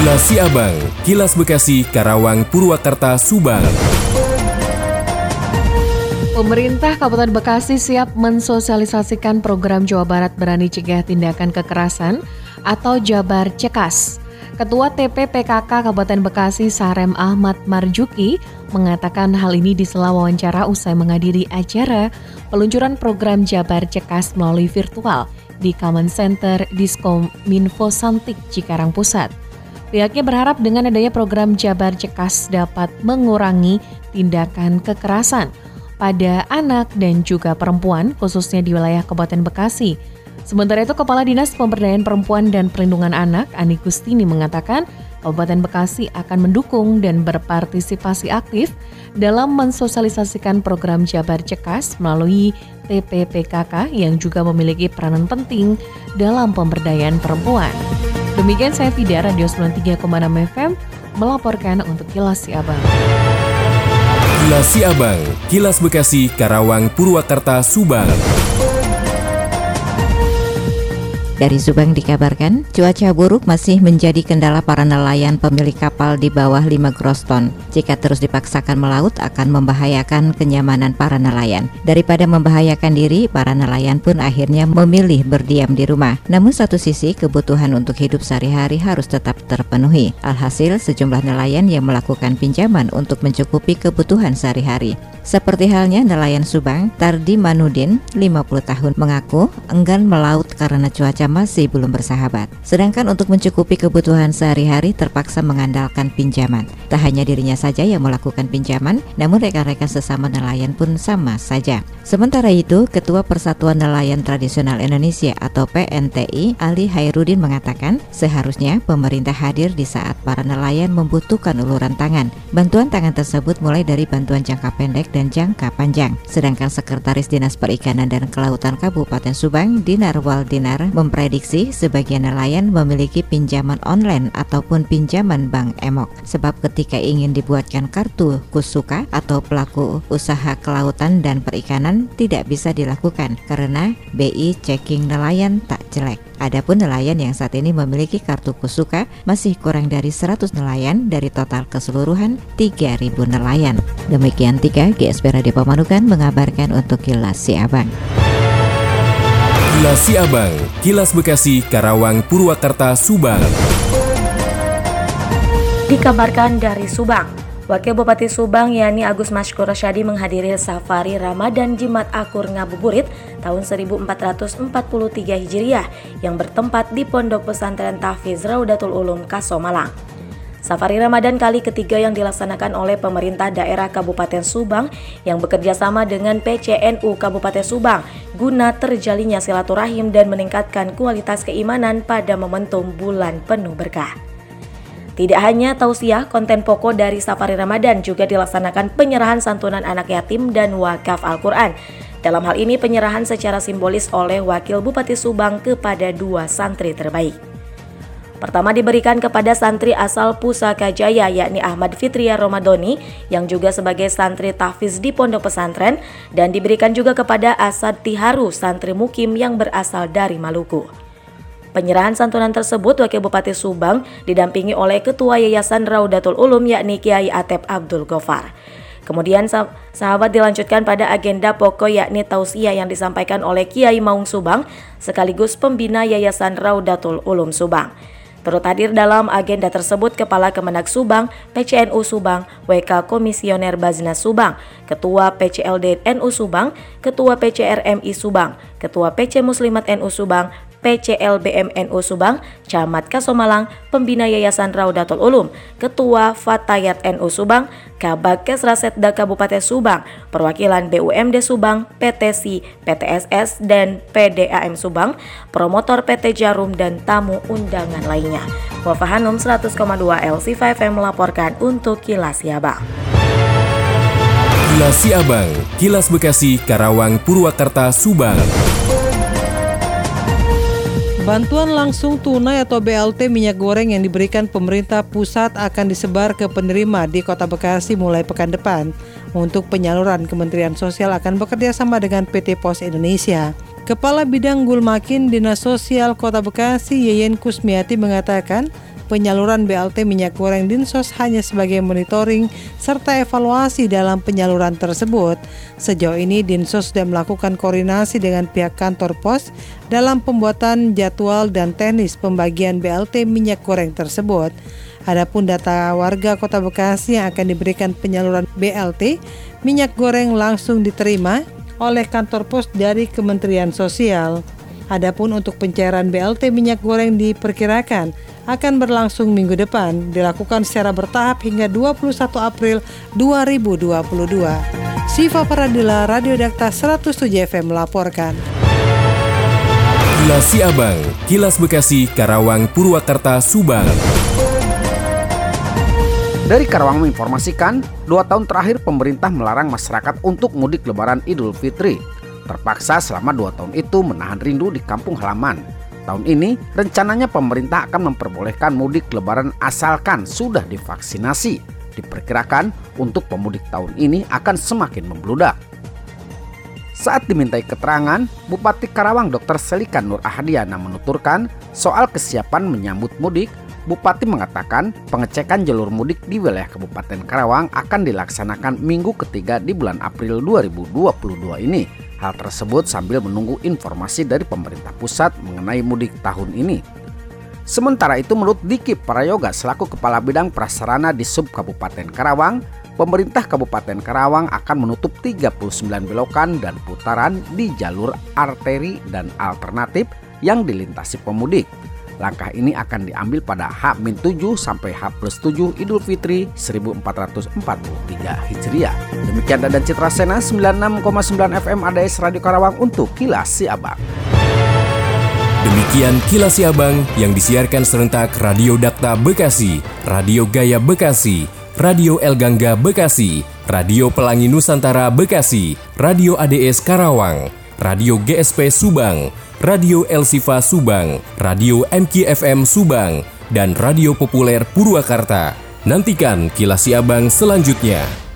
Kilas Siabang, Kilas Bekasi, Karawang, Purwakarta, Subang. Pemerintah Kabupaten Bekasi siap mensosialisasikan program Jawa Barat Berani Cegah Tindakan Kekerasan atau Jabar Cekas. Ketua TPPKK Kabupaten Bekasi Sarem Ahmad Marjuki mengatakan hal ini di sela wawancara usai menghadiri acara peluncuran program Jabar Cekas melalui virtual di Common Center Diskom Minfo Santik Cikarang Pusat. Pihaknya berharap dengan adanya program Jabar Cekas dapat mengurangi tindakan kekerasan pada anak dan juga perempuan, khususnya di wilayah Kabupaten Bekasi. Sementara itu, Kepala Dinas Pemberdayaan Perempuan dan Perlindungan Anak, Ani Gustini, mengatakan Kabupaten Bekasi akan mendukung dan berpartisipasi aktif dalam mensosialisasikan program Jabar Cekas melalui TPPKK yang juga memiliki peranan penting dalam pemberdayaan perempuan. Demikian saya Fida, Radio 93,6 FM, melaporkan untuk Kilas Siabang. Kilas Siabang, Kilas Bekasi, Karawang, Purwakarta, Subang. Dari Subang dikabarkan, cuaca buruk masih menjadi kendala para nelayan pemilik kapal di bawah 5 groston. Jika terus dipaksakan melaut akan membahayakan kenyamanan para nelayan. Daripada membahayakan diri, para nelayan pun akhirnya memilih berdiam di rumah. Namun satu sisi, kebutuhan untuk hidup sehari-hari harus tetap terpenuhi. Alhasil, sejumlah nelayan yang melakukan pinjaman untuk mencukupi kebutuhan sehari-hari. Seperti halnya nelayan Subang, Tardi Manudin, 50 tahun, mengaku enggan melaut karena cuaca masih belum bersahabat. Sedangkan untuk mencukupi kebutuhan sehari-hari terpaksa mengandalkan pinjaman. Tak hanya dirinya saja yang melakukan pinjaman, namun rekan-rekan sesama nelayan pun sama saja. Sementara itu, Ketua Persatuan Nelayan Tradisional Indonesia atau PNTI, Ali Hairudin mengatakan, seharusnya pemerintah hadir di saat para nelayan membutuhkan uluran tangan. Bantuan tangan tersebut mulai dari bantuan jangka pendek dan jangka panjang. Sedangkan Sekretaris Dinas Perikanan dan Kelautan Kabupaten Subang, Dinar Waldinar, memprediksi sebagian nelayan memiliki pinjaman online ataupun pinjaman bank emok. Sebab ketika ingin dibuatkan kartu kusuka atau pelaku usaha kelautan dan perikanan tidak bisa dilakukan karena BI checking nelayan tak jelek. Adapun nelayan yang saat ini memiliki kartu kusuka masih kurang dari 100 nelayan dari total keseluruhan 3.000 nelayan. Demikian tiga GSP Radio Pemanukan mengabarkan untuk Kilas Siabang. Kilas Siabang, Kilas Bekasi, Karawang, Purwakarta, Subang. Dikabarkan dari Subang, Wakil Bupati Subang yakni Agus Mashkur Rasyadi menghadiri safari Ramadan Jimat Akur Ngabuburit tahun 1443 Hijriah yang bertempat di Pondok Pesantren Tahfiz Raudatul Ulum Kasomalang. Safari Ramadan kali ketiga yang dilaksanakan oleh pemerintah daerah Kabupaten Subang yang bekerja sama dengan PCNU Kabupaten Subang guna terjalinnya silaturahim dan meningkatkan kualitas keimanan pada momentum bulan penuh berkah. Tidak hanya tausiah, konten pokok dari Safari Ramadan juga dilaksanakan penyerahan santunan anak yatim dan wakaf Al-Quran. Dalam hal ini penyerahan secara simbolis oleh Wakil Bupati Subang kepada dua santri terbaik. Pertama diberikan kepada santri asal Pusaka Jaya yakni Ahmad Fitria Romadoni yang juga sebagai santri tahfiz di pondok pesantren dan diberikan juga kepada Asad Tiharu santri mukim yang berasal dari Maluku. Penyerahan santunan tersebut Wakil Bupati Subang didampingi oleh Ketua Yayasan Raudatul Ulum yakni Kiai Atep Abdul Gofar. Kemudian sahabat dilanjutkan pada agenda pokok yakni tausiah yang disampaikan oleh Kiai Maung Subang sekaligus pembina Yayasan Raudatul Ulum Subang. Turut hadir dalam agenda tersebut Kepala Kemenak Subang, PCNU Subang, WK Komisioner Baznas Subang, Ketua PCLD NU Subang, Ketua PCRMI Subang, Ketua PC Muslimat NU Subang, PCLBMNU Subang, Camat Kasomalang, Pembina Yayasan Raudatul Ulum, Ketua Fatayat NU Subang, Kabak Kesrasetda Kabupaten Subang, Perwakilan BUMD Subang, PTC, PTSS, dan PDAM Subang, promotor PT Jarum, dan tamu undangan lainnya. Wafa Hanum 100,2 LC5M melaporkan untuk Kilas Siabang. Kilas Siabang, Kilas Bekasi, Karawang, Purwakarta, Subang. Bantuan langsung tunai atau BLT minyak goreng yang diberikan pemerintah pusat akan disebar ke penerima di Kota Bekasi mulai pekan depan. Untuk penyaluran, Kementerian Sosial akan bekerja sama dengan PT Pos Indonesia. Kepala Bidang Gulmakin Dinas Sosial Kota Bekasi Yeyen Kusmiati mengatakan penyaluran BLT minyak goreng Dinsos hanya sebagai monitoring serta evaluasi dalam penyaluran tersebut. Sejauh ini Dinsos sudah melakukan koordinasi dengan pihak kantor pos dalam pembuatan jadwal dan teknis pembagian BLT minyak goreng tersebut. Adapun data warga Kota Bekasi yang akan diberikan penyaluran BLT minyak goreng langsung diterima oleh kantor pos dari Kementerian Sosial. Adapun untuk pencairan BLT minyak goreng diperkirakan akan berlangsung minggu depan, dilakukan secara bertahap hingga 21 April 2022. Siva Paradila, Radio Dakta 107 FM melaporkan. Kilas Siabang, Kilas Bekasi, Karawang, Purwakarta, Subang. Dari Karawang menginformasikan, dua tahun terakhir pemerintah melarang masyarakat untuk mudik lebaran Idul Fitri. Terpaksa selama dua tahun itu menahan rindu di kampung halaman. Tahun ini, rencananya pemerintah akan memperbolehkan mudik lebaran asalkan sudah divaksinasi. Diperkirakan untuk pemudik tahun ini akan semakin membludak. Saat dimintai keterangan, Bupati Karawang Dr. Selikan Nur Ahadiana menuturkan soal kesiapan menyambut mudik Bupati mengatakan pengecekan jalur mudik di wilayah Kabupaten Karawang akan dilaksanakan minggu ketiga di bulan April 2022 ini. Hal tersebut sambil menunggu informasi dari pemerintah pusat mengenai mudik tahun ini. Sementara itu menurut Diki Prayoga selaku Kepala Bidang Prasarana di Sub Kabupaten Karawang, pemerintah Kabupaten Karawang akan menutup 39 belokan dan putaran di jalur arteri dan alternatif yang dilintasi pemudik. Langkah ini akan diambil pada H-7 sampai H plus 7 Idul Fitri 1443 Hijriah. Demikian dan Citra Sena 96,9 FM ADS Radio Karawang untuk Kilas Siabang. Demikian Kilas Siabang yang disiarkan serentak Radio Dakta Bekasi, Radio Gaya Bekasi, Radio El Gangga Bekasi, Radio Pelangi Nusantara Bekasi, Radio ADS Karawang, Radio GSP Subang, Radio El Sifa Subang, Radio MKFM Subang, dan Radio Populer Purwakarta. Nantikan kilas Abang selanjutnya.